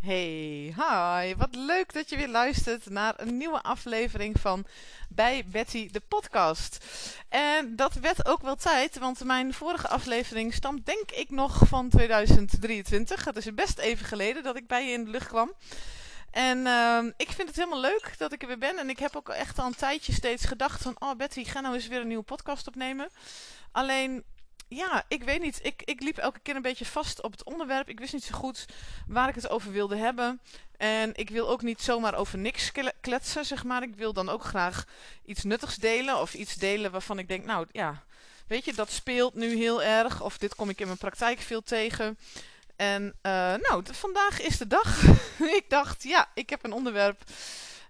Hey, hi. Wat leuk dat je weer luistert naar een nieuwe aflevering van Bij Betty de podcast. En dat werd ook wel tijd, want mijn vorige aflevering stamt denk ik nog van 2023. Het is best even geleden dat ik bij je in de lucht kwam. En uh, ik vind het helemaal leuk dat ik er weer ben. En ik heb ook echt al een tijdje steeds gedacht van... Oh Betty, ga nou eens weer een nieuwe podcast opnemen. Alleen ja, ik weet niet. Ik, ik liep elke keer een beetje vast op het onderwerp. Ik wist niet zo goed waar ik het over wilde hebben. En ik wil ook niet zomaar over niks kletsen, zeg maar. Ik wil dan ook graag iets nuttigs delen. Of iets delen waarvan ik denk, nou ja, weet je, dat speelt nu heel erg. Of dit kom ik in mijn praktijk veel tegen. En uh, nou, vandaag is de dag. ik dacht, ja, ik heb een onderwerp.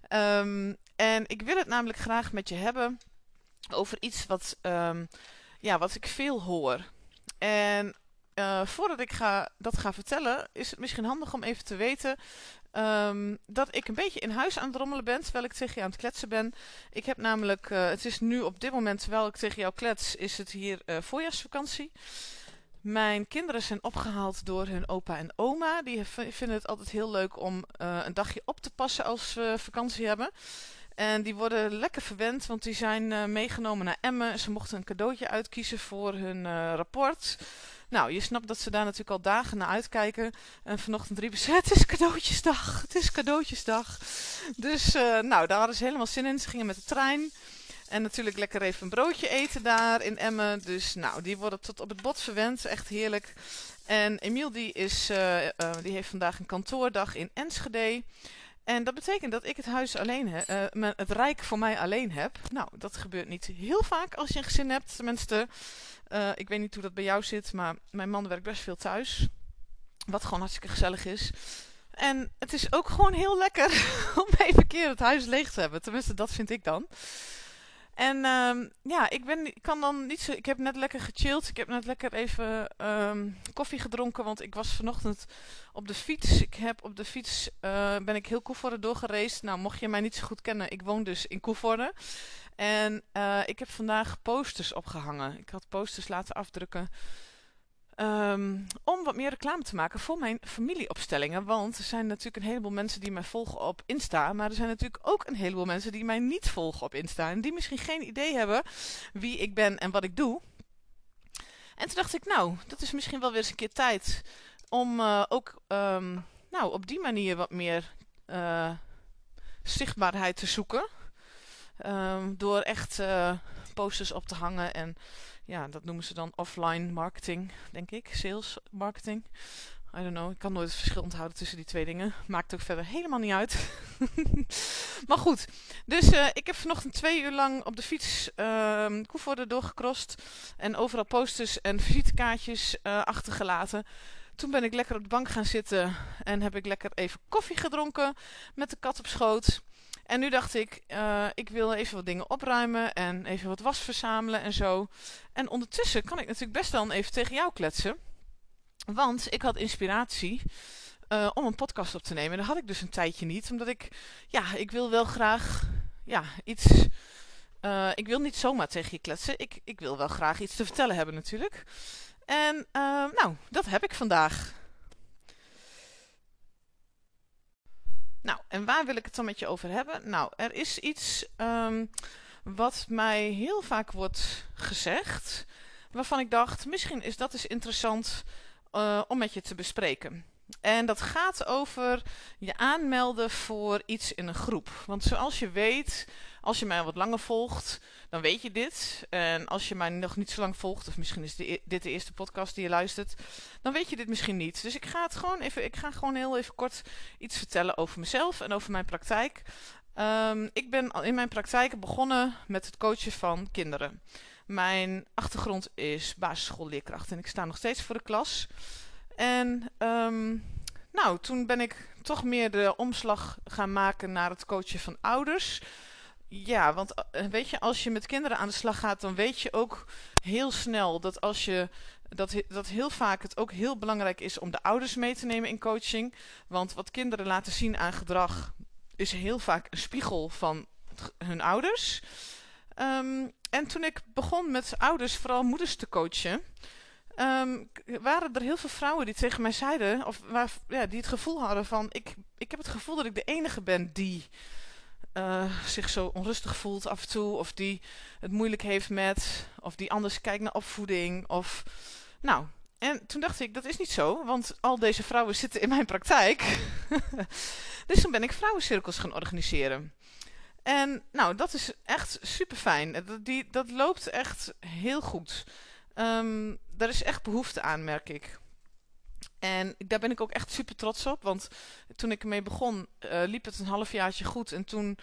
Um, en ik wil het namelijk graag met je hebben over iets wat... Um, ja, wat ik veel hoor. En uh, voordat ik ga, dat ga vertellen, is het misschien handig om even te weten um, dat ik een beetje in huis aan het rommelen ben, terwijl ik tegen je aan het kletsen ben. Ik heb namelijk, uh, het is nu op dit moment, terwijl ik tegen jou klets, is het hier uh, voorjaarsvakantie. Mijn kinderen zijn opgehaald door hun opa en oma. Die vinden het altijd heel leuk om een dagje op te passen als we vakantie hebben. En die worden lekker verwend, want die zijn uh, meegenomen naar Emmen. Ze mochten een cadeautje uitkiezen voor hun uh, rapport. Nou, je snapt dat ze daar natuurlijk al dagen naar uitkijken. En vanochtend riepen ze, het is cadeautjesdag, het is cadeautjesdag. Dus uh, nou, daar hadden ze helemaal zin in. Ze gingen met de trein. En natuurlijk lekker even een broodje eten daar in Emmen. Dus nou, die worden tot op het bot verwend. Echt heerlijk. En Emiel die, is, die heeft vandaag een kantoordag in Enschede. En dat betekent dat ik het huis alleen heb, uh, het rijk voor mij alleen heb. Nou, dat gebeurt niet heel vaak als je een gezin hebt. Tenminste, uh, ik weet niet hoe dat bij jou zit, maar mijn man werkt best veel thuis. Wat gewoon hartstikke gezellig is. En het is ook gewoon heel lekker om even keer het huis leeg te hebben. Tenminste, dat vind ik dan. En um, ja, ik, ben, kan dan niet zo. Ik heb net lekker gechilled. Ik heb net lekker even um, koffie gedronken. Want ik was vanochtend op de fiets. Ik heb op de fiets. Uh, ben ik heel Koevoorde doorgereisd. Nou, mocht je mij niet zo goed kennen. Ik woon dus in Koevoorde. En uh, ik heb vandaag posters opgehangen. Ik had posters laten afdrukken. Um, om wat meer reclame te maken voor mijn familieopstellingen. Want er zijn natuurlijk een heleboel mensen die mij volgen op Insta. Maar er zijn natuurlijk ook een heleboel mensen die mij niet volgen op Insta. En die misschien geen idee hebben wie ik ben en wat ik doe. En toen dacht ik, nou, dat is misschien wel weer eens een keer tijd om uh, ook um, nou, op die manier wat meer uh, zichtbaarheid te zoeken. Um, door echt uh, posters op te hangen en ja, dat noemen ze dan offline marketing, denk ik. Sales marketing. I don't know, ik kan nooit het verschil onthouden tussen die twee dingen. Maakt ook verder helemaal niet uit. maar goed, dus uh, ik heb vanochtend twee uur lang op de fiets uh, Koevoorde doorgekrost. En overal posters en visitekaartjes uh, achtergelaten. Toen ben ik lekker op de bank gaan zitten en heb ik lekker even koffie gedronken met de kat op schoot. En nu dacht ik, uh, ik wil even wat dingen opruimen en even wat was verzamelen en zo. En ondertussen kan ik natuurlijk best wel even tegen jou kletsen. Want ik had inspiratie uh, om een podcast op te nemen. Dat had ik dus een tijdje niet. Omdat ik, ja, ik wil wel graag, ja, iets... Uh, ik wil niet zomaar tegen je kletsen. Ik, ik wil wel graag iets te vertellen hebben natuurlijk. En nou, dat heb ik vandaag. En waar wil ik het dan met je over hebben? Nou, er is iets um, wat mij heel vaak wordt gezegd, waarvan ik dacht, misschien is dat eens interessant uh, om met je te bespreken. En dat gaat over je aanmelden voor iets in een groep. Want zoals je weet, als je mij wat langer volgt, dan weet je dit. En als je mij nog niet zo lang volgt, of misschien is de, dit de eerste podcast die je luistert, dan weet je dit misschien niet. Dus ik ga het gewoon even, ik ga gewoon heel even kort iets vertellen over mezelf en over mijn praktijk. Um, ik ben in mijn praktijk begonnen met het coachen van kinderen. Mijn achtergrond is basisschoolleerkracht en ik sta nog steeds voor de klas. En um, nou, toen ben ik toch meer de omslag gaan maken naar het coachen van ouders. Ja, want eh, weet je, als je met kinderen aan de slag gaat, dan weet je ook heel snel dat als je dat, dat heel vaak het ook heel belangrijk is om de ouders mee te nemen in coaching. Want wat kinderen laten zien aan gedrag is heel vaak een spiegel van hun ouders. Um, en toen ik begon met ouders, vooral moeders te coachen, ehm, waren er heel veel vrouwen die tegen mij zeiden, of waar, ja, die het gevoel hadden van: ik, ik heb het gevoel dat ik de enige ben die uh, zich zo onrustig voelt af en toe, of die het moeilijk heeft met, of die anders kijkt naar opvoeding, of nou. En toen dacht ik, dat is niet zo, want al deze vrouwen zitten in mijn praktijk. dus toen ben ik vrouwencirkels gaan organiseren. En nou, dat is echt super fijn. Dat, die, dat loopt echt heel goed. Um, daar is echt behoefte aan, merk ik. En daar ben ik ook echt super trots op. Want toen ik ermee begon, uh, liep het een halfjaartje goed. En toen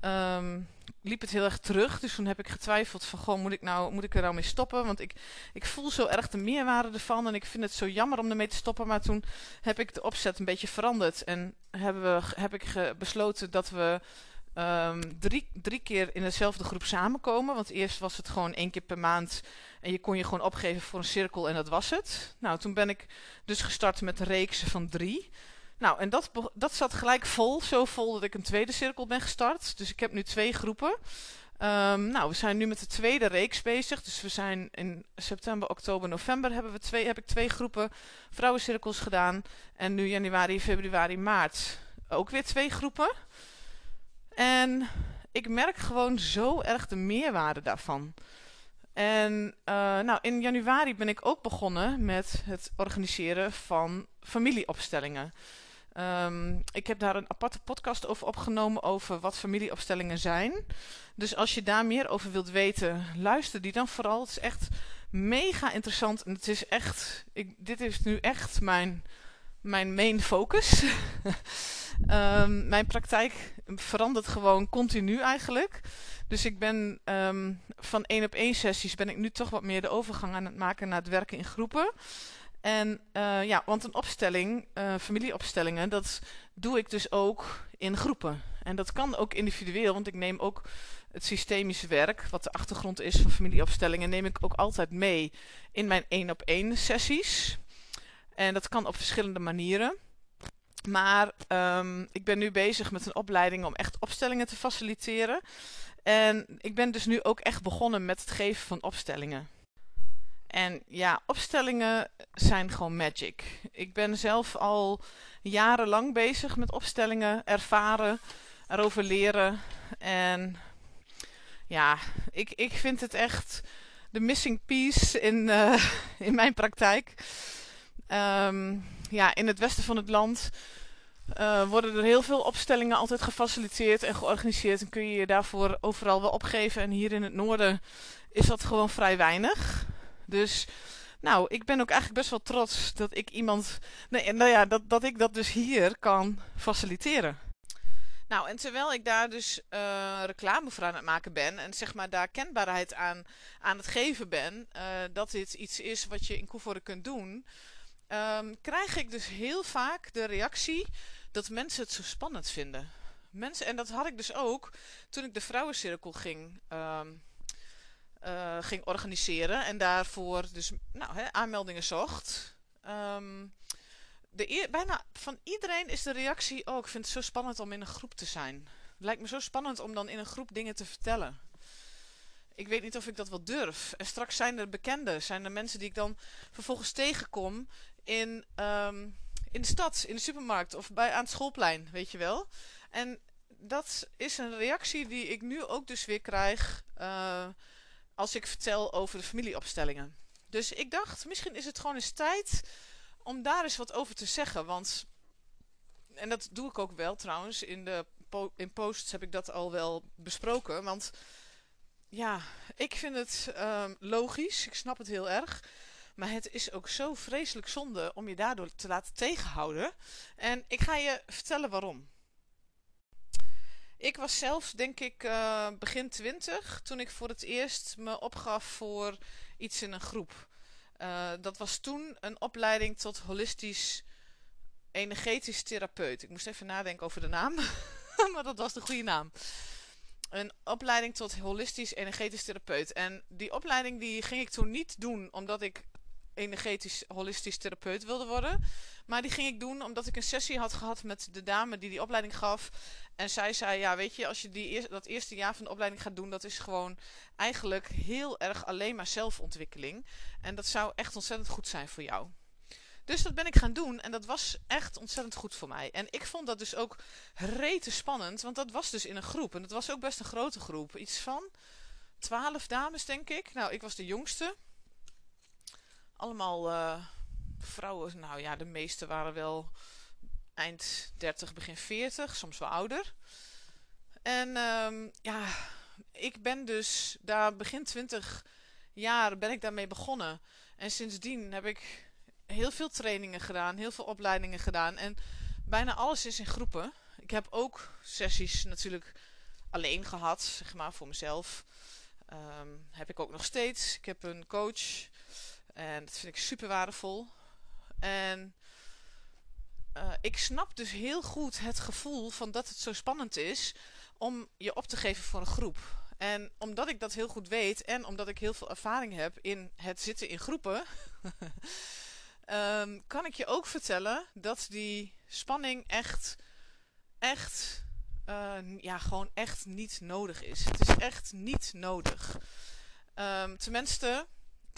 um, liep het heel erg terug. Dus toen heb ik getwijfeld van, goh, moet ik, nou, moet ik er nou mee stoppen? Want ik, ik voel zo erg de meerwaarde ervan. En ik vind het zo jammer om ermee te stoppen. Maar toen heb ik de opzet een beetje veranderd. En hebben we, heb ik besloten dat we um, drie, drie keer in dezelfde groep samenkomen. Want eerst was het gewoon één keer per maand. En je kon je gewoon opgeven voor een cirkel en dat was het. Nou, toen ben ik dus gestart met een reeks van drie. Nou, en dat, dat zat gelijk vol. Zo vol dat ik een tweede cirkel ben gestart. Dus ik heb nu twee groepen. Um, nou, we zijn nu met de tweede reeks bezig. Dus we zijn in september, oktober, november hebben we twee, heb ik twee groepen vrouwencirkels gedaan. En nu januari, februari, maart ook weer twee groepen. En ik merk gewoon zo erg de meerwaarde daarvan. En uh, nou, in januari ben ik ook begonnen met het organiseren van familieopstellingen. Um, ik heb daar een aparte podcast over opgenomen over wat familieopstellingen zijn. Dus als je daar meer over wilt weten, luister die dan vooral. Het is echt mega interessant en het is echt, ik, dit is nu echt mijn, mijn main focus. um, mijn praktijk verandert gewoon continu eigenlijk. Dus ik ben um, van één op één sessies ben ik nu toch wat meer de overgang aan het maken naar het werken in groepen. En uh, ja, want een opstelling, uh, familieopstellingen, dat doe ik dus ook in groepen. En dat kan ook individueel, want ik neem ook het systemische werk, wat de achtergrond is van familieopstellingen, neem ik ook altijd mee in mijn één op één sessies. En dat kan op verschillende manieren. Maar um, ik ben nu bezig met een opleiding om echt opstellingen te faciliteren. En ik ben dus nu ook echt begonnen met het geven van opstellingen. En ja, opstellingen zijn gewoon magic. Ik ben zelf al jarenlang bezig met opstellingen, ervaren, erover leren. En ja, ik, ik vind het echt de missing piece in, uh, in mijn praktijk. Um, ja, in het westen van het land uh, worden er heel veel opstellingen altijd gefaciliteerd en georganiseerd. En kun je je daarvoor overal wel opgeven. En hier in het noorden is dat gewoon vrij weinig. Dus nou, ik ben ook eigenlijk best wel trots dat ik iemand. Nee, nou ja, dat, dat ik dat dus hier kan faciliteren. Nou, en terwijl ik daar dus uh, reclame voor aan het maken ben en zeg maar daar kenbaarheid aan, aan het geven ben, uh, dat dit iets is wat je in Koevoorde kunt doen, um, krijg ik dus heel vaak de reactie dat mensen het zo spannend vinden. Mensen, en dat had ik dus ook toen ik de vrouwencirkel ging, um, uh, ging organiseren en daarvoor dus nou, aanmeldingen zocht. Um, de bijna van iedereen is de reactie: Oh, ik vind het zo spannend om in een groep te zijn. Het lijkt me zo spannend om dan in een groep dingen te vertellen. Ik weet niet of ik dat wel durf. En straks zijn er bekenden, zijn er mensen die ik dan vervolgens tegenkom in, um, in de stad, in de supermarkt of bij, aan het schoolplein, weet je wel. En dat is een reactie die ik nu ook dus weer krijg uh, als ik vertel over de familieopstellingen. Dus ik dacht, misschien is het gewoon eens tijd om daar eens wat over te zeggen. Want, en dat doe ik ook wel trouwens, in, de in posts heb ik dat al wel besproken. Want ja, ik vind het um, logisch, ik snap het heel erg. Maar het is ook zo vreselijk zonde om je daardoor te laten tegenhouden. En ik ga je vertellen waarom. Ik was zelf, denk ik, uh, begin twintig toen ik voor het eerst me opgaf voor iets in een groep. Uh, dat was toen een opleiding tot holistisch energetisch therapeut. Ik moest even nadenken over de naam, maar dat was de goede naam. Een opleiding tot holistisch energetisch therapeut. En die opleiding die ging ik toen niet doen omdat ik energetisch holistisch therapeut wilde worden. Maar die ging ik doen omdat ik een sessie had gehad met de dame die die opleiding gaf. En zij zei, ja weet je, als je die dat eerste jaar van de opleiding gaat doen, dat is gewoon eigenlijk heel erg alleen maar zelfontwikkeling. En dat zou echt ontzettend goed zijn voor jou. Dus dat ben ik gaan doen en dat was echt ontzettend goed voor mij. En ik vond dat dus ook rete spannend, want dat was dus in een groep. En dat was ook best een grote groep. Iets van twaalf dames, denk ik. Nou, ik was de jongste. Allemaal uh, vrouwen, nou ja, de meeste waren wel eind 30, begin 40, soms wel ouder. En um, ja, ik ben dus daar begin 20 jaar ben ik daarmee begonnen. En sindsdien heb ik heel veel trainingen gedaan, heel veel opleidingen gedaan. En bijna alles is in groepen. Ik heb ook sessies natuurlijk alleen gehad, zeg maar, voor mezelf. Um, heb ik ook nog steeds. Ik heb een coach. En dat vind ik super waardevol. En uh, ik snap dus heel goed het gevoel van dat het zo spannend is om je op te geven voor een groep. En omdat ik dat heel goed weet en omdat ik heel veel ervaring heb in het zitten in groepen, um, kan ik je ook vertellen dat die spanning echt, echt, uh, ja, gewoon echt niet nodig is. Het is echt niet nodig. Um, tenminste,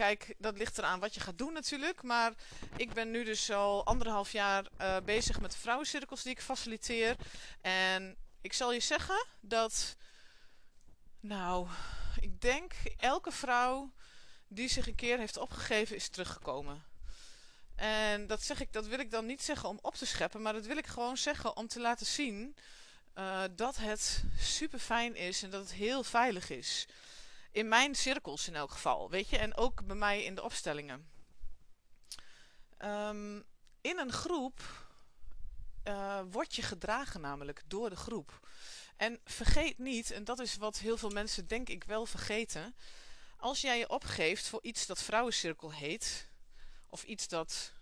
kijk, dat ligt eraan wat je gaat doen natuurlijk. Maar ik ben nu dus al anderhalf jaar uh, bezig met vrouwencirkels die ik faciliteer. En ik zal je zeggen dat, nou, ik denk elke vrouw die zich een keer heeft opgegeven is teruggekomen. En dat, zeg ik, dat wil ik dan niet zeggen om op te scheppen, maar dat wil ik gewoon zeggen om te laten zien uh, dat het super fijn is en dat het heel veilig is. In mijn cirkels in elk geval, weet je, en ook bij mij in de opstellingen. Um, in een groep uh, word je gedragen namelijk door de groep. En vergeet niet, en dat is wat heel veel mensen denk ik wel vergeten. Als jij je opgeeft voor iets dat vrouwencirkel heet, of iets dat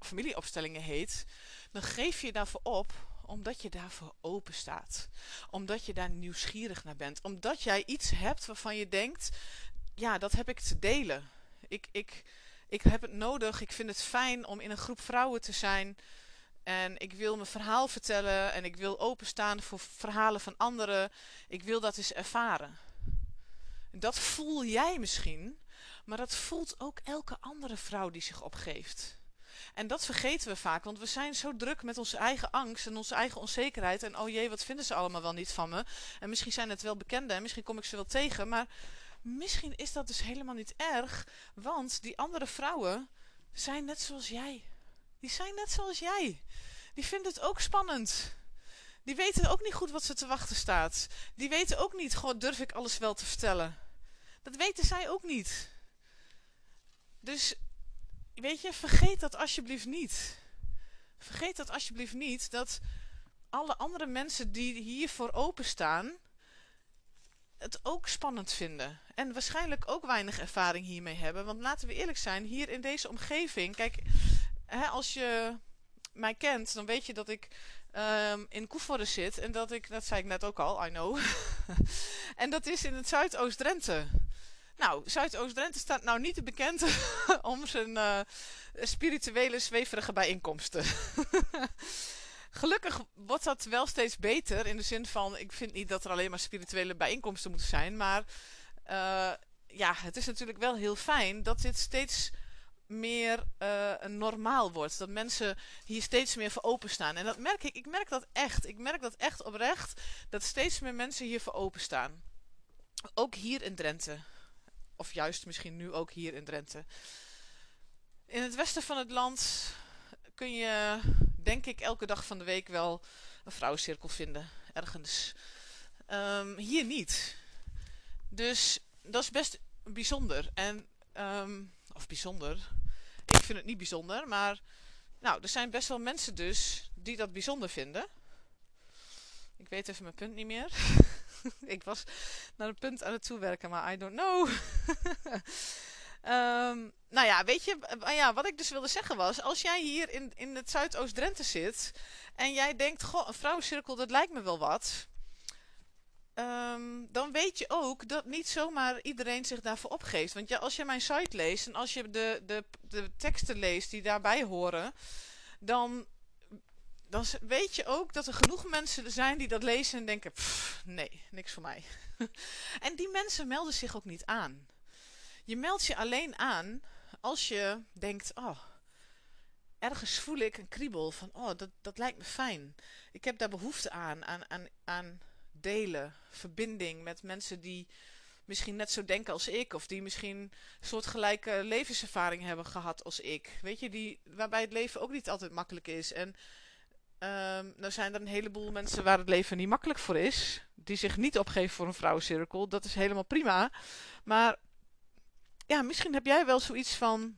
familieopstellingen heet, dan geef je daarvoor op omdat je daarvoor open staat. Omdat je daar nieuwsgierig naar bent. Omdat jij iets hebt waarvan je denkt, ja, dat heb ik te delen. Ik, ik, ik heb het nodig, ik vind het fijn om in een groep vrouwen te zijn. En ik wil mijn verhaal vertellen en ik wil openstaan voor verhalen van anderen. Ik wil dat eens ervaren. Dat voel jij misschien, maar dat voelt ook elke andere vrouw die zich opgeeft. En dat vergeten we vaak, want we zijn zo druk met onze eigen angst en onze eigen onzekerheid. En oh jee, wat vinden ze allemaal wel niet van me? En misschien zijn het wel bekenden en misschien kom ik ze wel tegen, maar misschien is dat dus helemaal niet erg, want die andere vrouwen zijn net zoals jij. Die zijn net zoals jij. Die vinden het ook spannend. Die weten ook niet goed wat ze te wachten staat. Die weten ook niet, goh, durf ik alles wel te vertellen? Dat weten zij ook niet. Dus weet je, vergeet dat alsjeblieft niet. Vergeet dat alsjeblieft niet dat alle andere mensen die hiervoor openstaan, het ook spannend vinden. En waarschijnlijk ook weinig ervaring hiermee hebben. Want laten we eerlijk zijn, hier in deze omgeving, kijk, hè, als je mij kent, dan weet je dat ik um, in Koevoorde zit. En dat ik, dat zei ik net ook al, I know. en dat is in het Zuidoost-Drenthe. Nou, Zuidoost-Drenthe staat nou niet bekend om zijn uh, spirituele zweverige bijeenkomsten. Gelukkig wordt dat wel steeds beter. In de zin van, ik vind niet dat er alleen maar spirituele bijeenkomsten moeten zijn. Maar uh, ja, het is natuurlijk wel heel fijn dat dit steeds meer uh, normaal wordt. Dat mensen hier steeds meer voor openstaan. En dat merk ik. Ik merk dat echt. Ik merk dat echt oprecht. Dat steeds meer mensen hier voor openstaan. Ook hier in Drenthe. Of juist misschien nu ook hier in Drenthe. In het westen van het land kun je, denk ik, elke dag van de week wel een vrouwencirkel vinden. Ergens. Um, hier niet. Dus dat is best bijzonder. En, um, of bijzonder. Ik vind het niet bijzonder, maar. Nou, er zijn best wel mensen dus die dat bijzonder vinden. Ik weet even mijn punt niet meer. ik was naar een punt aan het toewerken, maar I don't know. um, nou ja, weet je, ja, wat ik dus wilde zeggen was, als jij hier in, in het Zuidoost-Drenthe zit en jij denkt, goh, een vrouwencirkel, dat lijkt me wel wat. ehm, dan weet je ook dat niet zomaar iedereen zich daarvoor opgeeft. Want ja, als je mijn site leest en als je de, de, de teksten leest die daarbij horen, dan, dan weet je ook dat er genoeg mensen zijn die dat lezen en denken: nee, niks voor mij. en die mensen melden zich ook niet aan. Je meldt je alleen aan als je denkt: oh, ergens voel ik een kriebel van: oh, dat, dat lijkt me fijn. Ik heb daar behoefte aan, aan, aan, aan delen, verbinding met mensen die misschien net zo denken als ik, of die misschien soortgelijke levenservaring hebben gehad als ik. Weet je, die, waarbij het leven ook niet altijd makkelijk is. En um, nou zijn er een heleboel mensen waar het leven niet makkelijk voor is, die zich niet opgeven voor een vrouwencirkel. Dat is helemaal prima. Maar ja, misschien heb jij wel zoiets van: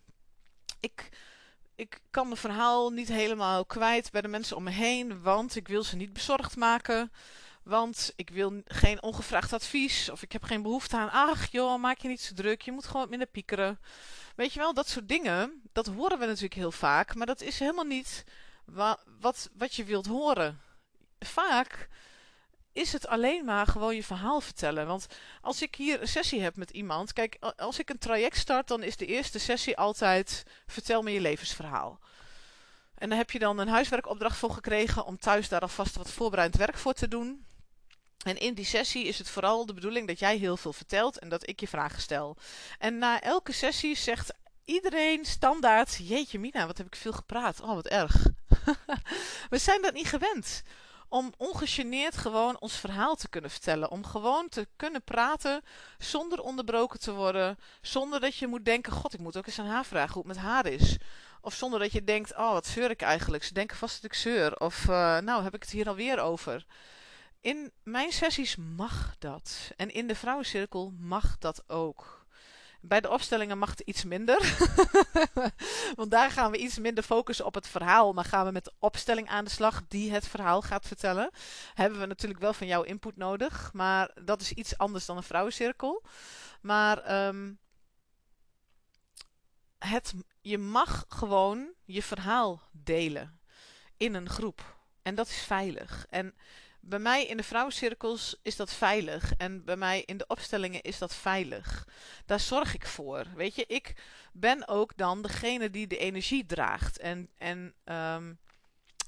ik, ik kan mijn verhaal niet helemaal kwijt bij de mensen om me heen, want ik wil ze niet bezorgd maken. Want ik wil geen ongevraagd advies. Of ik heb geen behoefte aan. Ach joh, maak je niet zo druk. Je moet gewoon wat minder piekeren. Weet je wel, dat soort dingen. Dat horen we natuurlijk heel vaak. Maar dat is helemaal niet wa wat, wat je wilt horen. Vaak is het alleen maar gewoon je verhaal vertellen. Want als ik hier een sessie heb met iemand. Kijk, als ik een traject start, dan is de eerste sessie altijd: vertel me je levensverhaal. En daar heb je dan een huiswerkopdracht voor gekregen om thuis daar alvast wat voorbereid werk voor te doen. En in die sessie is het vooral de bedoeling dat jij heel veel vertelt en dat ik je vragen stel. En na elke sessie zegt iedereen standaard: Jeetje, Mina, wat heb ik veel gepraat. Oh, wat erg. We zijn dat niet gewend. Om ongegeneerd gewoon ons verhaal te kunnen vertellen. Om gewoon te kunnen praten zonder onderbroken te worden. Zonder dat je moet denken: God, ik moet ook eens aan haar vragen hoe het met haar is. Of zonder dat je denkt: Oh, wat zeur ik eigenlijk? Ze denken vast dat ik zeur. Of uh, nou, heb ik het hier alweer over. In mijn sessies mag dat. En in de vrouwencirkel mag dat ook. Bij de opstellingen mag het iets minder. Want daar gaan we iets minder focussen op het verhaal. Maar gaan we met de opstelling aan de slag die het verhaal gaat vertellen. Hebben we natuurlijk wel van jouw input nodig. Maar dat is iets anders dan een vrouwencirkel. Maar um, het, je mag gewoon je verhaal delen in een groep. En dat is veilig. En bij mij in de vrouwencirkels is dat veilig. En bij mij in de opstellingen is dat veilig. Daar zorg ik voor. Weet je, ik ben ook dan degene die de energie draagt. En, en um,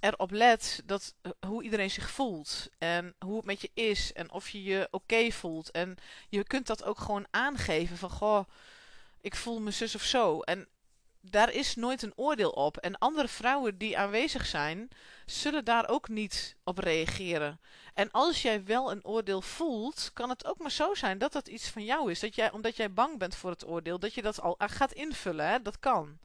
erop let dat, uh, hoe iedereen zich voelt. En hoe het met je is. En of je je oké voelt. En je kunt dat ook gewoon aangeven van goh, ik voel me zus of zo. En daar is nooit een oordeel op. En andere vrouwen die aanwezig zijn, zullen daar ook niet op reageren. En als jij wel een oordeel voelt, kan het ook maar zo zijn dat dat iets van jou is. Dat jij, omdat jij bang bent voor het oordeel, dat je dat al gaat invullen. Hè? Dat kan.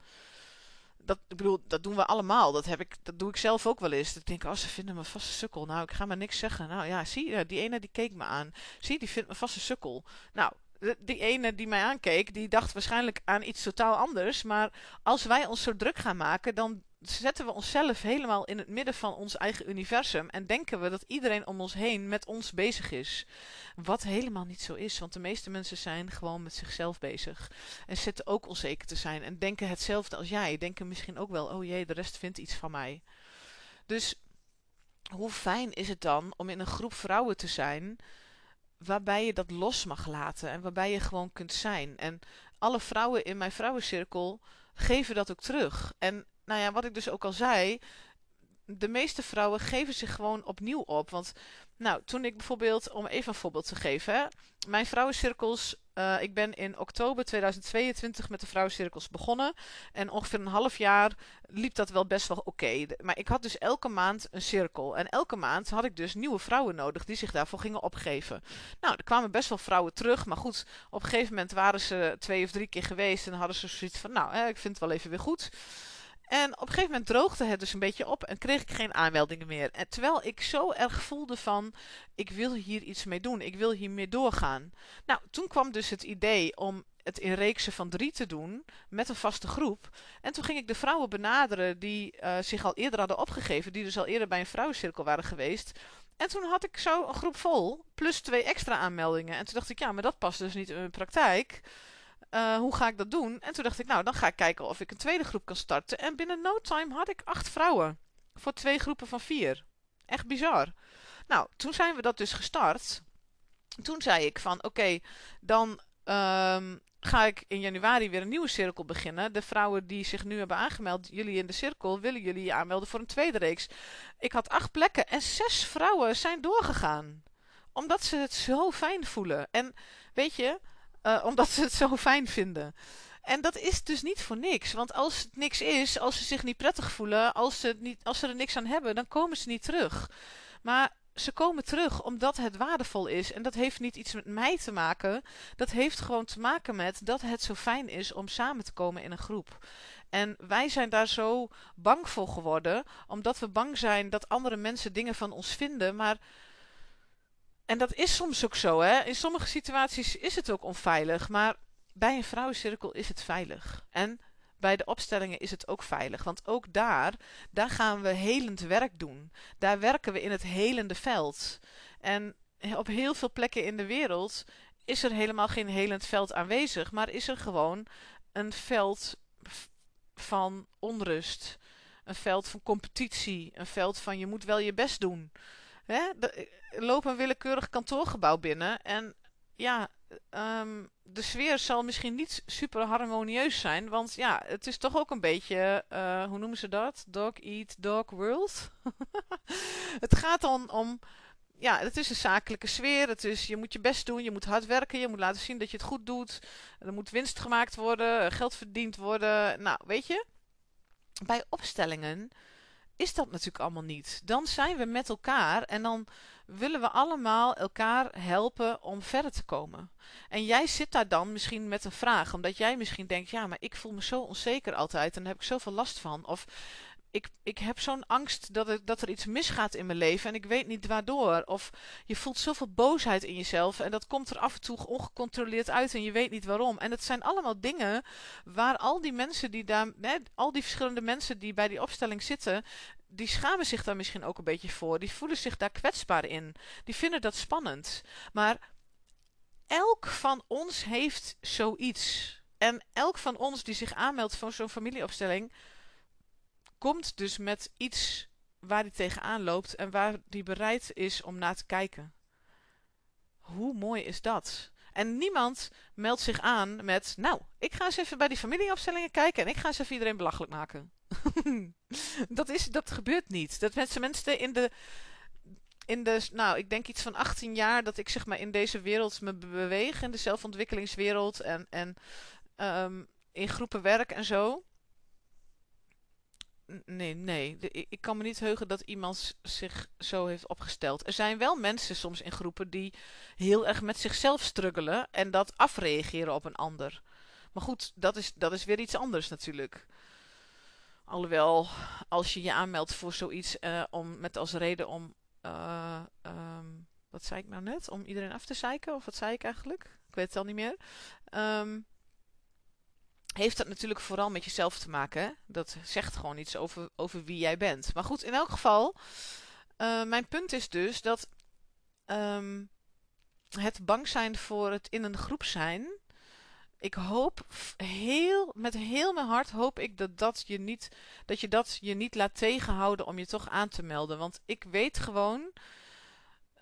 Dat, bedoel, dat doen we allemaal. Dat, heb ik, dat doe ik zelf ook wel eens. Ik denk, oh, ze vinden me vast een sukkel. Nou, ik ga maar niks zeggen. Nou ja, zie, die ene die keek me aan. Zie, die vindt me vast een sukkel. Nou, die ene die mij aankeek, die dacht waarschijnlijk aan iets totaal anders. Maar als wij ons zo druk gaan maken, dan zetten we onszelf helemaal in het midden van ons eigen universum. En denken we dat iedereen om ons heen met ons bezig is. Wat helemaal niet zo is, want de meeste mensen zijn gewoon met zichzelf bezig. En zitten ook onzeker te zijn. En denken hetzelfde als jij. Denken misschien ook wel, oh jee, de rest vindt iets van mij. Dus hoe fijn is het dan om in een groep vrouwen te zijn waarbij je dat los mag laten en waarbij je gewoon kunt zijn. En alle vrouwen in mijn vrouwencirkel geven dat ook terug. En nou ja, wat ik dus ook al zei, de meeste vrouwen geven zich gewoon opnieuw op. Want nou, toen ik bijvoorbeeld, om even een voorbeeld te geven, mijn vrouwencirkels, uh, ik ben in oktober 2022 met de vrouwencirkels begonnen. En ongeveer een half jaar liep dat wel best wel oké. Maar ik had dus elke maand een cirkel. En elke maand had ik dus nieuwe vrouwen nodig die zich daarvoor gingen opgeven. Nou, er kwamen best wel vrouwen terug. Maar goed, op een gegeven moment waren ze twee of drie keer geweest. En hadden ze zoiets van, nou, hè, ik vind het wel even weer goed. En op een gegeven moment droogde het dus een beetje op en kreeg ik geen aanmeldingen meer. En terwijl ik zo erg voelde van, ik wil hier iets mee doen, ik wil hiermee doorgaan. Nou, toen kwam dus het idee om het in reeksen van drie te doen, met een vaste groep. En toen ging ik de vrouwen benaderen die uh, zich al eerder hadden opgegeven, die dus al eerder bij een vrouwencirkel waren geweest. En toen had ik zo een groep vol, plus twee extra aanmeldingen. En toen dacht ik, ja, maar dat past dus niet in mijn praktijk. Uh, hoe ga ik dat doen? En toen dacht ik, nou, dan ga ik kijken of ik een tweede groep kan starten. En binnen no time had ik acht vrouwen. Voor twee groepen van vier. Echt bizar. Nou, toen zijn we dat dus gestart. toen zei ik van oké, dan ehm, ga ik in januari weer een nieuwe cirkel beginnen. De vrouwen die zich nu hebben aangemeld, jullie in de cirkel, willen jullie je aanmelden voor een tweede reeks. Ik had acht plekken en zes vrouwen zijn doorgegaan. Omdat ze het zo fijn voelen. En weet je, uh, omdat ze het zo fijn vinden. En dat is dus niet voor niks. Want als het niks is, als ze zich niet prettig voelen, als ze, niet, als ze er niks aan hebben, dan komen ze niet terug. Maar ze komen terug omdat het waardevol is. En dat heeft niet iets met mij te maken. Dat heeft gewoon te maken met dat het zo fijn is om samen te komen in een groep. En wij zijn daar zo bang voor geworden, omdat we bang zijn dat andere mensen dingen van ons vinden. Maar. En dat is soms ook zo, hè? In sommige situaties is het ook onveilig. Maar bij een vrouwencirkel is het veilig. En bij de opstellingen is het ook veilig. Want ook daar, daar gaan we helend werk doen. Daar werken we in het helende veld. En op heel veel plekken in de wereld is er helemaal geen helend veld aanwezig. Maar is er gewoon een veld van onrust. Een veld van competitie. Een veld van je moet wel je best doen. Hè? loop een willekeurig kantoorgebouw binnen en ja, um, de sfeer zal misschien niet super harmonieus zijn. Want ja, het is toch ook een beetje, uh, hoe noemen ze dat? Dog eat dog world. het gaat dan om, ja, het is een zakelijke sfeer. Het is, je moet je best doen, je moet hard werken, je moet laten zien dat je het goed doet. Er moet winst gemaakt worden, geld verdiend worden. Nou, weet je, bij opstellingen is dat natuurlijk allemaal niet. Dan zijn we met elkaar en dan willen we allemaal elkaar helpen om verder te komen. En jij zit daar dan misschien met een vraag, omdat jij misschien denkt: ja, maar ik voel me zo onzeker altijd en daar heb ik zoveel last van. Of ik, ik heb zo'n angst dat er, dat er iets misgaat in mijn leven en ik weet niet waardoor. Of je voelt zoveel boosheid in jezelf en dat komt er af en toe ongecontroleerd uit en je weet niet waarom. En het zijn allemaal dingen waar al die mensen die daar, hè, al die verschillende mensen die bij die opstelling zitten, die schamen zich daar misschien ook een beetje voor. Die voelen zich daar kwetsbaar in. Die vinden dat spannend. Maar elk van ons heeft zoiets. En elk van ons die zich aanmeldt voor zo'n familieopstelling, komt dus met iets waar hij tegenaan loopt en waar hij bereid is om naar te kijken. Hoe mooi is dat? En niemand meldt zich aan met, nou, ik ga eens even bij die familieopstellingen kijken en ik ga eens even iedereen belachelijk maken. dat, is, dat gebeurt niet. Dat mensen, mensen in de, in de, nou, ik denk iets van 18 jaar dat ik zeg maar in deze wereld me beweeg, in de zelfontwikkelingswereld en, en um, in groepen werk en zo. Nee, nee. ik kan me niet heugen dat iemand zich zo heeft opgesteld. Er zijn wel mensen soms in groepen die heel erg met zichzelf struggelen en dat afreageren op een ander. Maar goed, dat is, dat is weer iets anders natuurlijk. Alhoewel, als je je aanmeldt voor zoiets uh, om, met als reden om. Uh, um, wat zei ik nou net? Om iedereen af te zeiken? Of wat zei ik eigenlijk? Ik weet het al niet meer. Um, heeft dat natuurlijk vooral met jezelf te maken. Dat zegt gewoon iets over, over wie jij bent. Maar goed, in elk geval, uh, mijn punt is dus dat um, het bang zijn voor het in een groep zijn. Ik hoop heel, met heel mijn hart hoop ik dat, dat, je niet, dat je dat je niet laat tegenhouden om je toch aan te melden. Want ik weet gewoon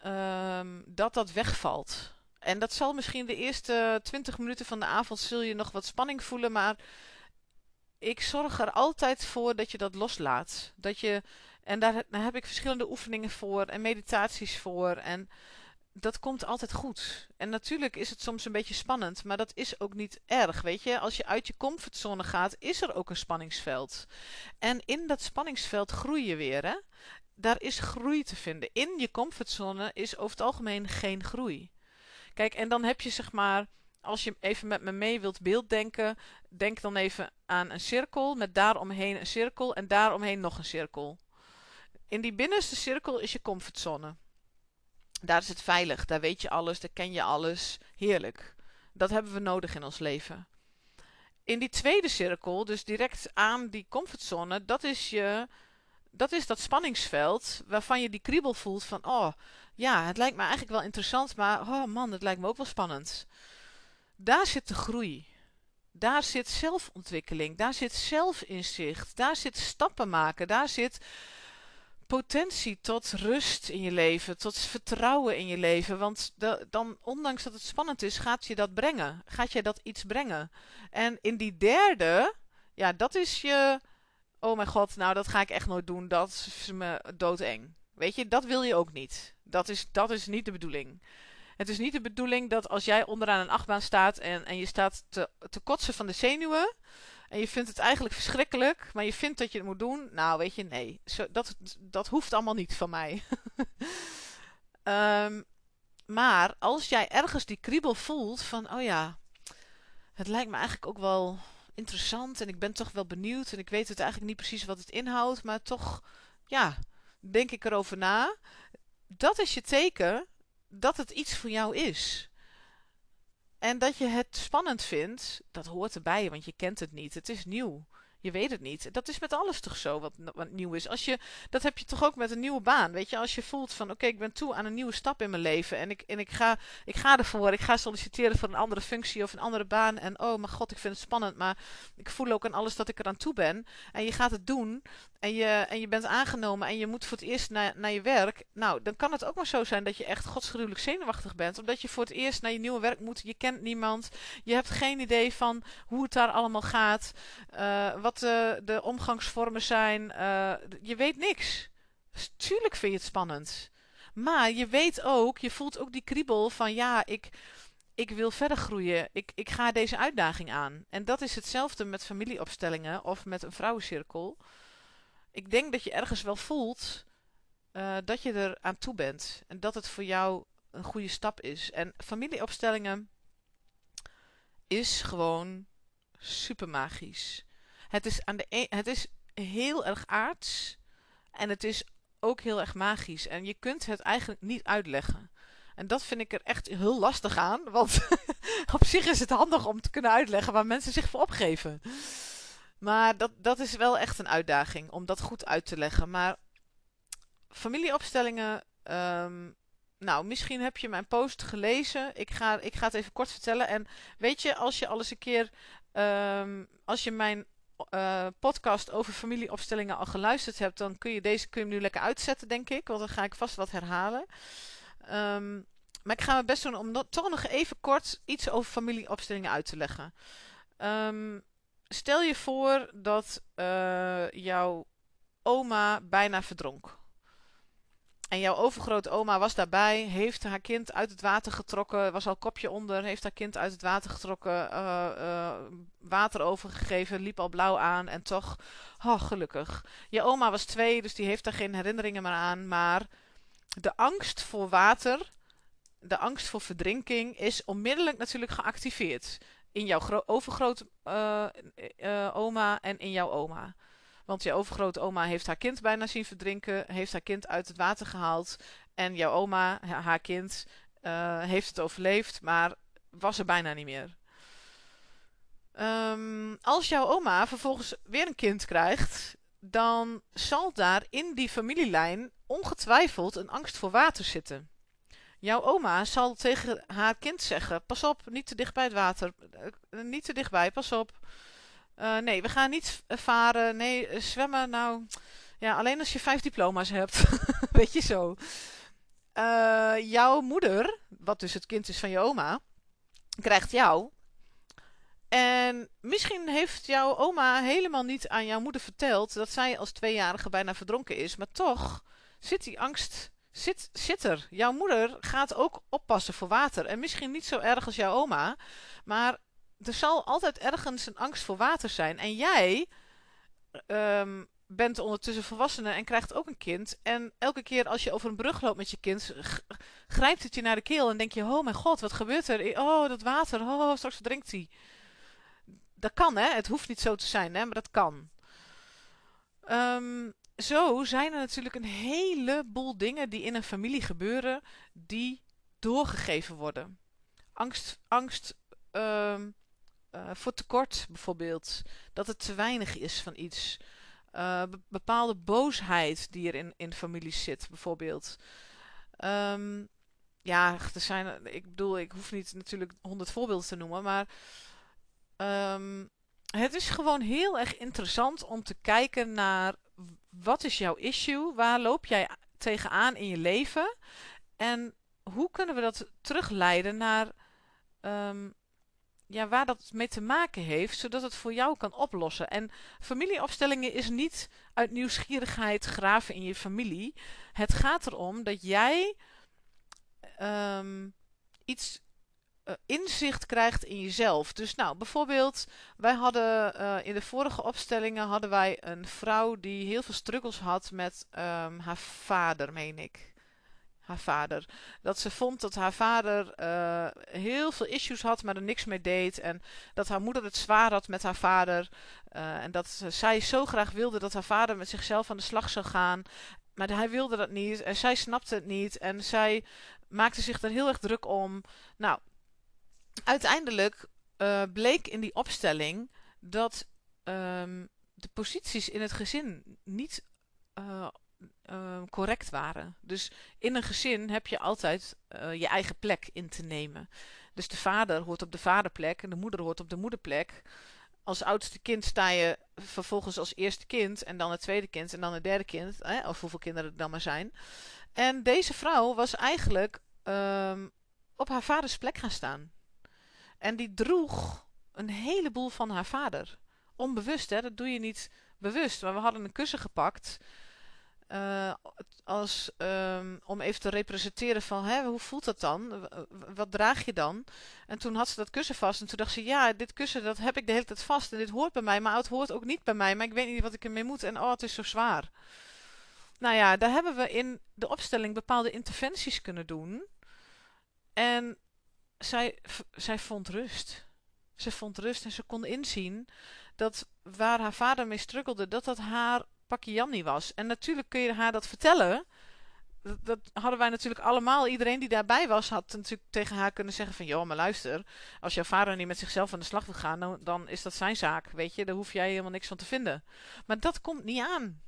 um, dat dat wegvalt. En dat zal misschien de eerste 20 minuten van de avond zul je nog wat spanning voelen, maar ik zorg er altijd voor dat je dat loslaat. Dat je, en daar, heb ik verschillende oefeningen voor en meditaties voor. En dat komt altijd goed. En natuurlijk is het soms een beetje spannend, maar dat is ook niet erg. Weet je, als je uit je comfortzone gaat, is er ook een spanningsveld. En in dat spanningsveld groei je weer. Hè? Daar is groei te vinden. In je comfortzone is over het algemeen geen groei. Kijk, en dan heb je zeg maar, als je even met me mee wilt beelddenken, denk dan even aan een cirkel met daaromheen een cirkel en daaromheen nog een cirkel. In die binnenste cirkel is je comfortzone. Daar is het veilig, daar weet je alles, daar ken je alles. Heerlijk. Dat hebben we nodig in ons leven. In die tweede cirkel, dus direct aan die comfortzone, dat is je dat is dat spanningsveld waarvan je die kriebel voelt van, oh ja, het lijkt me eigenlijk wel interessant, maar oh man, het lijkt me ook wel spannend. Daar zit de groei. Daar zit zelfontwikkeling, daar zit zelfinzicht, daar zit stappen maken, daar zit potentie tot rust in je leven, tot vertrouwen in je leven. Want dan, ondanks dat het spannend is, gaat je dat brengen. Gaat je dat iets brengen. En in die derde, ja, dat is je. Oh mijn god, nou dat ga ik echt nooit doen. Dat is me doodeng. Weet je, dat wil je ook niet. Dat is, dat is niet de bedoeling. Het is niet de bedoeling dat als jij onderaan een achtbaan staat en, en je staat te, te kotsen van de zenuwen. En je vindt het eigenlijk verschrikkelijk, maar je vindt dat je het moet doen. Nou, weet je, nee. Zo, dat, dat hoeft allemaal niet van mij. um, maar als jij ergens die kriebel voelt van, oh ja, het lijkt me eigenlijk ook wel interessant en ik ben toch wel benieuwd en ik weet het eigenlijk niet precies wat het inhoudt, maar toch, ja, denk ik erover na. Dat is je teken dat het iets voor jou is. En dat je het spannend vindt, dat hoort erbij, want je kent het niet. Het is nieuw. Je weet het niet. Dat is met alles toch zo wat, wat nieuw is. Als je, dat heb je toch ook met een nieuwe baan. Weet je, als je voelt van oké, ik ben toe aan een nieuwe stap in mijn leven. En ik, en ik, ga, ik ga ervoor. Ik ga solliciteren voor een andere functie of een andere baan. En oh mijn god, ik vind het spannend. Maar ik voel ook aan alles dat ik eraan toe ben. En je gaat het doen. En je, en je bent aangenomen. En je moet voor het eerst naar, naar je werk. Nou, dan kan het ook maar zo zijn dat je echt godsgruwelijk zenuwachtig bent. Omdat je voor het eerst naar je nieuwe werk moet. Je kent niemand. Je hebt geen idee van hoe het daar allemaal gaat. Uh, wat uh, de omgangsvormen zijn. Uh, je weet niks. Dus tuurlijk vind je het spannend. Maar je weet ook, je voelt ook die kriebel van ja, ik, ik wil verder groeien. Ik, ik ga deze uitdaging aan. En dat is hetzelfde met familieopstellingen of met een vrouwencirkel. Ik denk dat je ergens wel voelt uh, dat je er aan toe bent. En dat het voor jou een goede stap is. En familieopstellingen is gewoon super magisch. Het is, aan de e het is heel erg aards. En het is ook heel erg magisch. En je kunt het eigenlijk niet uitleggen. En dat vind ik er echt heel lastig aan. Want op zich is het handig om te kunnen uitleggen waar mensen zich voor opgeven. Maar dat, dat is wel echt een uitdaging om dat goed uit te leggen. Maar familieopstellingen. Um, nou, misschien heb je mijn post gelezen. Ik ga, ik ga het even kort vertellen. En weet je, als je alles een keer. Um, als je mijn uh, podcast over familieopstellingen al geluisterd hebt, dan kun je deze kun je nu lekker uitzetten, denk ik. Want dan ga ik vast wat herhalen. Um, maar ik ga mijn best doen om toch nog even kort iets over familieopstellingen uit te leggen. Stel je voor dat uh, jouw oma bijna verdronk. En jouw overgrootoma was daarbij, heeft haar kind uit het water getrokken, was al kopje onder, heeft haar kind uit het water getrokken, uh, uh, water overgegeven, liep al blauw aan en toch, oh gelukkig. Je oma was twee, dus die heeft daar geen herinneringen meer aan, maar de angst voor water, de angst voor verdrinking is onmiddellijk natuurlijk geactiveerd. In jouw overgrootoma uh, en in jouw oma. Want je overgrote oma heeft haar kind bijna zien verdrinken, heeft haar kind uit het water gehaald. En jouw oma, haar kind, heeft het overleefd, maar was er bijna niet meer. Um, als jouw oma vervolgens weer een kind krijgt, dan zal daar in die familielijn ongetwijfeld een angst voor water zitten. Jouw oma zal tegen haar kind zeggen: Pas op, niet te dicht bij het water. Uh, niet te dichtbij, pas op. Uh, nee, we gaan niet varen. Nee, eh, zwemmen, nou... Ja, alleen als je vijf diploma's hebt. Weet je zo. Jouw moeder, wat dus het kind is van je oma, krijgt jou. En misschien heeft jouw oma helemaal niet aan jouw moeder verteld dat zij als tweejarige bijna verdronken is. Maar toch zit die angst zit, zit er. Jouw moeder gaat ook oppassen voor water. En misschien niet zo erg als jouw oma. Maar er zal altijd ergens een angst voor water zijn. En jij um, bent ondertussen volwassene en krijgt ook een kind. En elke keer als je over een brug loopt met je kind, grijpt het je naar de keel en denk je: Oh mijn god, wat gebeurt er? Oh, dat water, oh, straks verdrinkt hij. Dat kan, hè? Het hoeft niet zo te zijn, hè? Maar dat kan. Um, zo zijn er natuurlijk een heleboel dingen die in een familie gebeuren, die doorgegeven worden. Angst, angst um, uh, voor tekort bijvoorbeeld. Dat het te weinig is van iets. Uh, bepaalde boosheid die er in, in families zit, bijvoorbeeld. Um, ja, er zijn, ik bedoel, ik hoef niet natuurlijk honderd voorbeelden te noemen, maar um, het is gewoon heel erg interessant om te kijken naar wat is jouw issue? Waar loop jij tegenaan in je leven? En hoe kunnen we dat terugleiden naar ehm, ja, waar dat mee te maken heeft, zodat het voor jou kan oplossen. En familieopstellingen is niet uit nieuwsgierigheid graven in je familie. Het gaat erom dat jij ehm, iets inzicht krijgt in jezelf. Dus nou, bijvoorbeeld, wij hadden uh, in de vorige opstellingen hadden wij een vrouw die heel veel struggles had met um, haar vader, meen ik haar vader. Dat ze vond dat haar vader uh, heel veel issues had, maar er niks mee deed. En dat haar moeder het zwaar had met haar vader. En dat zij zo graag wilde dat haar vader met zichzelf aan de slag zou gaan. Maar hij wilde dat niet en zij snapte het niet. En zij maakte zich er heel erg druk om. Nou, uiteindelijk uh, bleek in die opstelling dat um, de posities in het gezin niet uh, uh, correct waren. Dus in een gezin heb je altijd je eigen plek in te nemen. Dus de vader hoort op de vaderplek en de moeder hoort op de moederplek. Als oudste kind sta je vervolgens als eerste kind en dan het tweede kind en dan het derde kind. Hè, of hoeveel kinderen er dan maar zijn. En deze vrouw was eigenlijk um, op haar vaders plek gaan staan. En die droeg een heleboel van haar vader. Onbewust, hè? dat doe je niet bewust. Maar we hadden een kussen gepakt uh, als, um, om even te representeren van hè, hoe voelt dat dan? Wat draag je dan? En toen had ze dat kussen vast en toen dacht ze, ja, dit kussen dat heb ik de hele tijd vast en dit hoort bij mij, maar het hoort ook niet bij mij, maar ik weet niet wat ik ermee moet en oh, het is zo zwaar. Nou ja, daar hebben we in de opstelling bepaalde interventies kunnen doen. En zij, zij vond rust. Ze vond rust en ze kon inzien dat waar haar vader mee struggelde, dat dat haar Jannie was. En natuurlijk kun je haar dat vertellen. Dat, dat, hadden wij natuurlijk allemaal. Iedereen die daarbij was, had natuurlijk tegen haar kunnen zeggen van... joh, maar luister, als jouw vader niet met zichzelf aan de slag wil gaan... Dan, dan is dat zijn zaak, weet je. Daar hoef jij helemaal niks van te vinden. Maar dat komt niet aan.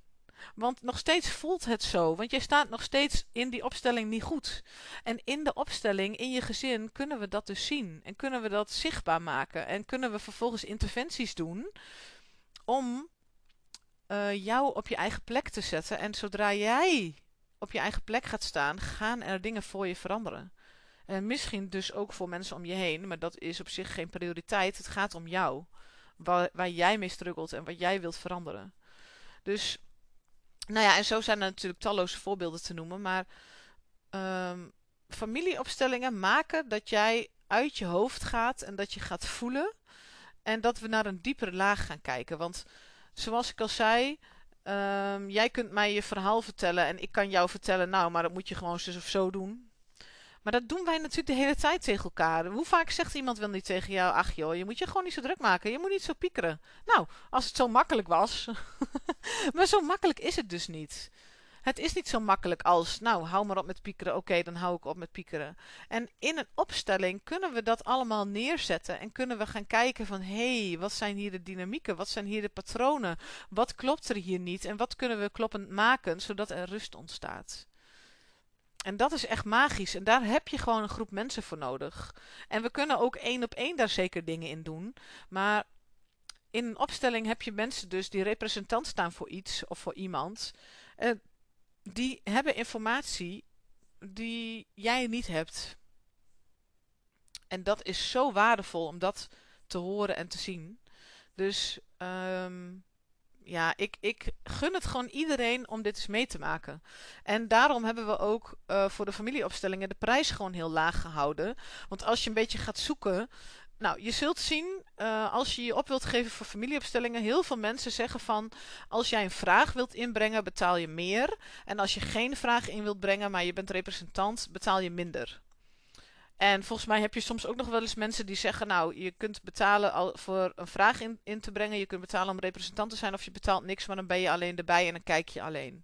Want nog steeds voelt het zo. Want je staat nog steeds in die opstelling niet goed. En in de opstelling, in je gezin, kunnen we dat dus zien. En kunnen we dat zichtbaar maken. En kunnen we vervolgens interventies doen... om uh, jou op je eigen plek te zetten. En zodra jij op je eigen plek gaat staan, gaan er dingen voor je veranderen. En misschien dus ook voor mensen om je heen, maar dat is op zich geen prioriteit. Het gaat om jou. Waar, waar jij mee struggelt en wat jij wilt veranderen. Dus, nou ja, en zo zijn er natuurlijk talloze voorbeelden te noemen. Maar um, familieopstellingen maken dat jij uit je hoofd gaat en dat je gaat voelen. En dat we naar een diepere laag gaan kijken. Want zoals ik al zei, um, jij kunt mij je verhaal vertellen en ik kan jou vertellen, nou, maar dat moet je gewoon zo of zo doen. Maar dat doen wij natuurlijk de hele tijd tegen elkaar. Hoe vaak zegt iemand wel niet tegen jou, ach joh, je moet je gewoon niet zo druk maken, je moet niet zo piekeren. Nou, als het zo makkelijk was. maar zo makkelijk is het dus niet. Het is niet zo makkelijk als, nou, hou maar op met piekeren. Oké, dan hou ik op met piekeren. En in een opstelling kunnen we dat allemaal neerzetten. En kunnen we gaan kijken van, hé, hey, wat zijn hier de dynamieken? Wat zijn hier de patronen? Wat klopt er hier niet? En wat kunnen we kloppend maken, zodat er rust ontstaat? En dat is echt magisch. En daar heb je gewoon een groep mensen voor nodig. En we kunnen ook één op één daar zeker dingen in doen. Maar in een opstelling heb je mensen dus die representant staan voor iets of voor iemand. Uh, die hebben informatie die jij niet hebt. En dat is zo waardevol om dat te horen en te zien. Dus um, ja, ik, ik gun het gewoon iedereen om dit eens mee te maken. En daarom hebben we ook uh, voor de familieopstellingen de prijs gewoon heel laag gehouden. Want als je een beetje gaat zoeken, nou, je zult zien, uh, als je je op wilt geven voor familieopstellingen, heel veel mensen zeggen van, als jij een vraag wilt inbrengen, betaal je meer. En als je geen vraag in wilt brengen, maar je bent representant, betaal je minder. En volgens mij heb je soms ook nog wel eens mensen die zeggen, nou, je kunt betalen al voor een vraag in, in te brengen, je kunt betalen om representant te zijn, of je betaalt niks, maar dan ben je alleen erbij en dan kijk je alleen.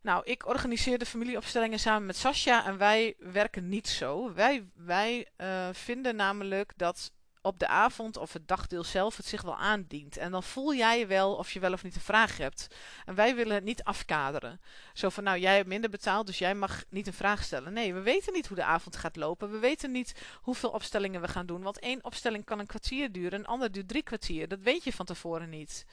Nou, ik organiseer de familieopstellingen samen met Sascha en wij werken niet zo. Wij, wij uh, vinden namelijk dat op de avond of het dagdeel zelf het zich wel aandient. En dan voel jij wel of je wel of niet een vraag hebt. En wij willen het niet afkaderen. Zo van, nou, jij hebt minder betaald, dus jij mag niet een vraag stellen. Nee, we weten niet hoe de avond gaat lopen. We weten niet hoeveel opstellingen we gaan doen. Want één opstelling kan een kwartier duren, een ander duurt drie kwartier. Dat weet je van tevoren niet.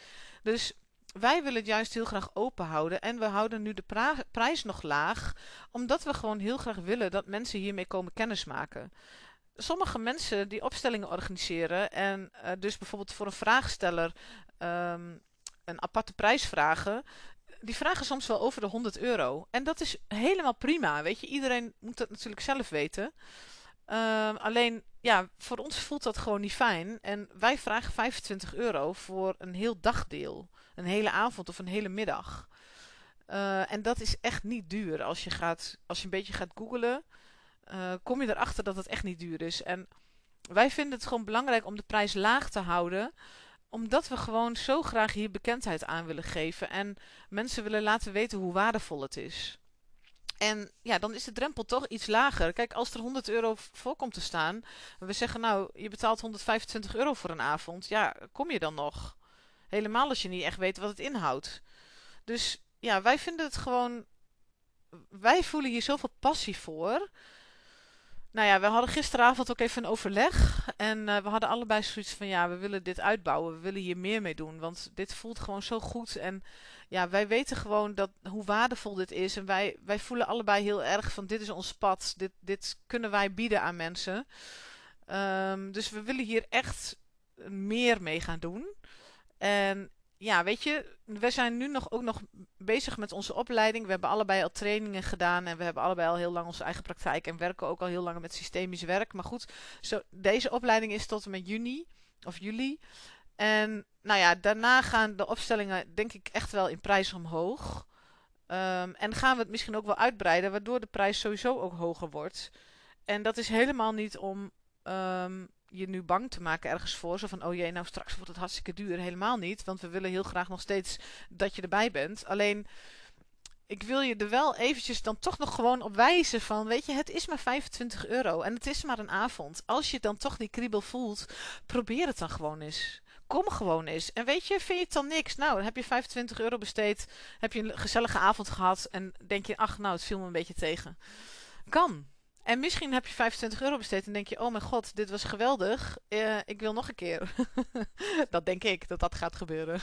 Dus wij willen het juist heel graag open houden. En we houden nu de prijs nog laag. Omdat we gewoon heel graag willen dat mensen hiermee komen kennismaken. Sommige mensen die opstellingen organiseren. En uh, dus bijvoorbeeld voor een vraagsteller um, een aparte prijs vragen. Die vragen soms wel over de 100 euro. En dat is helemaal prima. Weet je, iedereen moet dat natuurlijk zelf weten. Uh, alleen, ja, voor ons voelt dat gewoon niet fijn. En wij vragen 25 euro voor een heel dagdeel een hele avond of een hele middag. Uh, en dat is echt niet duur. Als je, gaat, als je een beetje gaat googlen, uh, kom je erachter dat het echt niet duur is. En wij vinden het gewoon belangrijk om de prijs laag te houden omdat we gewoon zo graag hier bekendheid aan willen geven. En mensen willen laten weten hoe waardevol het is. En ja, dan is de drempel toch iets lager. Kijk, als er 100 euro voor komt te staan. We zeggen nou, je betaalt 125 euro voor een avond. Ja, kom je dan nog? Helemaal als je niet echt weet wat het inhoudt. Dus ja, wij vinden het gewoon. Wij voelen hier zoveel passie voor. Nou ja, we hadden gisteravond ook even een overleg. En uh, we hadden allebei zoiets van: ja, we willen dit uitbouwen. We willen hier meer mee doen. Want dit voelt gewoon zo goed. En ja, wij weten gewoon dat, hoe waardevol dit is. En wij, wij voelen allebei heel erg van: dit is ons pad. Dit, dit kunnen wij bieden aan mensen. Um, dus we willen hier echt meer mee gaan doen. En ja, weet je, we zijn nu nog, ook nog bezig met onze opleiding. We hebben allebei al trainingen gedaan en we hebben allebei al heel lang onze eigen praktijk en werken ook al heel lang met systemisch werk. Maar goed, zo, deze opleiding is tot en met juni of juli. En nou ja, daarna gaan de opstellingen denk ik echt wel in prijs omhoog. Um, en gaan we het misschien ook wel uitbreiden, waardoor de prijs sowieso ook hoger wordt. En dat is helemaal niet om um, je nu bang te maken ergens voor. Zo van, oh jee, nou straks wordt het hartstikke duur. Helemaal niet, want we willen heel graag nog steeds dat je erbij bent. Alleen, ik wil je er wel eventjes dan toch nog gewoon op wijzen van, weet je, het is maar 25 euro en het is maar een avond. Als je dan toch die kriebel voelt, probeer het dan gewoon eens. Kom gewoon eens. En weet je, vind je het dan niks? Nou, dan heb je 25 euro besteed, heb je een gezellige avond gehad en denk je, ach, nou, het viel me een beetje tegen. Kan. En misschien heb je 25 euro besteed en denk je: Oh mijn god, dit was geweldig. Uh, ik wil nog een keer. dat denk ik dat dat gaat gebeuren.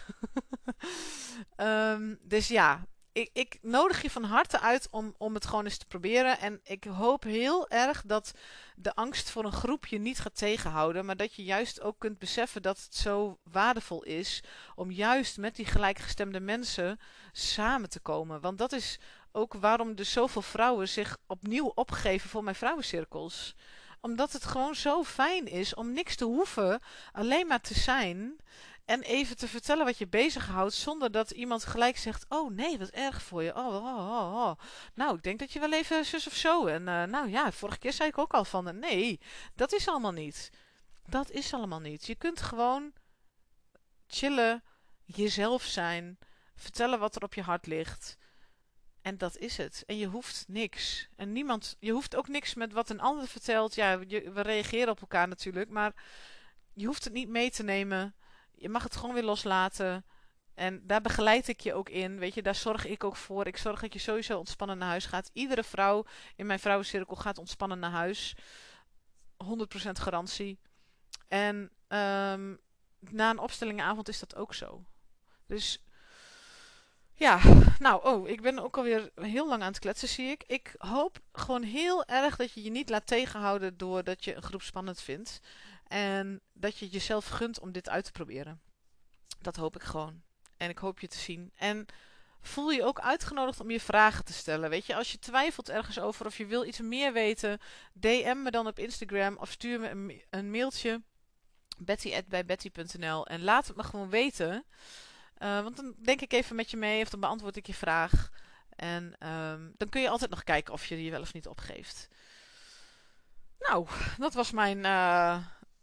um, dus ja, ik, ik, nodig je van harte uit om, om het gewoon eens te proberen. En ik hoop heel erg dat de angst voor een groepje niet gaat tegenhouden. Maar dat je juist ook kunt beseffen dat het zo waardevol is om juist met die gelijkgestemde mensen samen te komen. Want dat is ook waarom dus zoveel vrouwen zich opnieuw opgeven voor mijn vrouwencirkels. Omdat het gewoon zo fijn is om niks te hoeven, alleen maar te zijn. En even te vertellen wat je bezighoudt, zonder dat iemand gelijk zegt: Oh nee, wat erg voor je. Oh, oh, oh, oh. Nou, ik denk dat je wel even zus of zo. En uh, nou ja, vorige keer zei ik ook al van: Nee, dat is allemaal niet. Dat is allemaal niet. Je kunt gewoon chillen, jezelf zijn, vertellen wat er op je hart ligt. En dat is het. En je hoeft niks. En niemand, je hoeft ook niks met wat een ander vertelt. Ja, we reageren op elkaar natuurlijk, maar je hoeft het niet mee te nemen. Je mag het gewoon weer loslaten. En daar begeleid ik je ook in. Weet je, daar zorg ik ook voor. Ik zorg dat je sowieso ontspannen naar huis gaat. Iedere vrouw in mijn vrouwencirkel gaat ontspannen naar huis. 100% garantie. En um, na een opstellingenavond is dat ook zo. Dus ja, nou, oh, ik ben ook alweer heel lang aan het kletsen, zie ik. Ik hoop gewoon heel erg dat je je niet laat tegenhouden doordat je een groep spannend vindt. En dat je jezelf gunt om dit uit te proberen. Dat hoop ik gewoon. En ik hoop je te zien. En voel je ook uitgenodigd om je vragen te stellen. Weet je, als je twijfelt ergens over of je wil iets meer weten, DM me dan op Instagram of stuur me een, mailtje. Betty@bijbetty.nl en laat het me gewoon weten. Uh, want dan denk ik even met je mee of dan beantwoord ik je vraag. En um, dan kun je altijd nog kijken of je je wel of niet opgeeft. Nou, dat was mijn uh,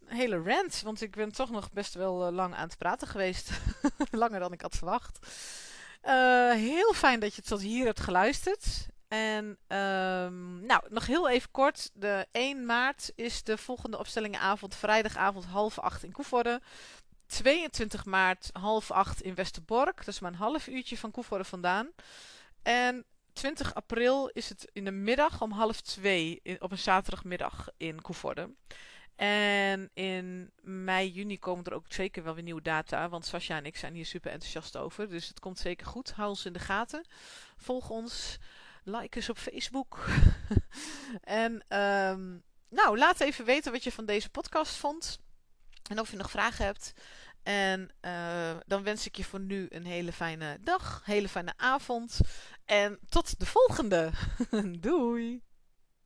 hele rant. Want ik ben toch nog best wel uh, lang aan het praten geweest. Langer dan ik had verwacht. heel fijn dat je tot hier hebt geluisterd. En um, nou, nog heel even kort. De 1 maart is de volgende opstellingenavond. Vrijdagavond half acht in Koevoorde. 22 maart half acht in Westerbork. Dat is maar een half uurtje van Koevoorde vandaan. En 20 april is het in de middag om half twee op een zaterdagmiddag in Koevoorde. En in mei, juni komen er ook zeker wel weer nieuwe data. Want Sascha en ik zijn hier super enthousiast over. Dus het komt zeker goed. Hou ons in de gaten. Volg ons. Like ons op Facebook. en ehm, nou, laat even weten wat je van deze podcast vond. En of je nog vragen hebt. En uh, dan wens ik je voor nu een hele fijne dag, hele fijne avond. En tot de volgende. Doei!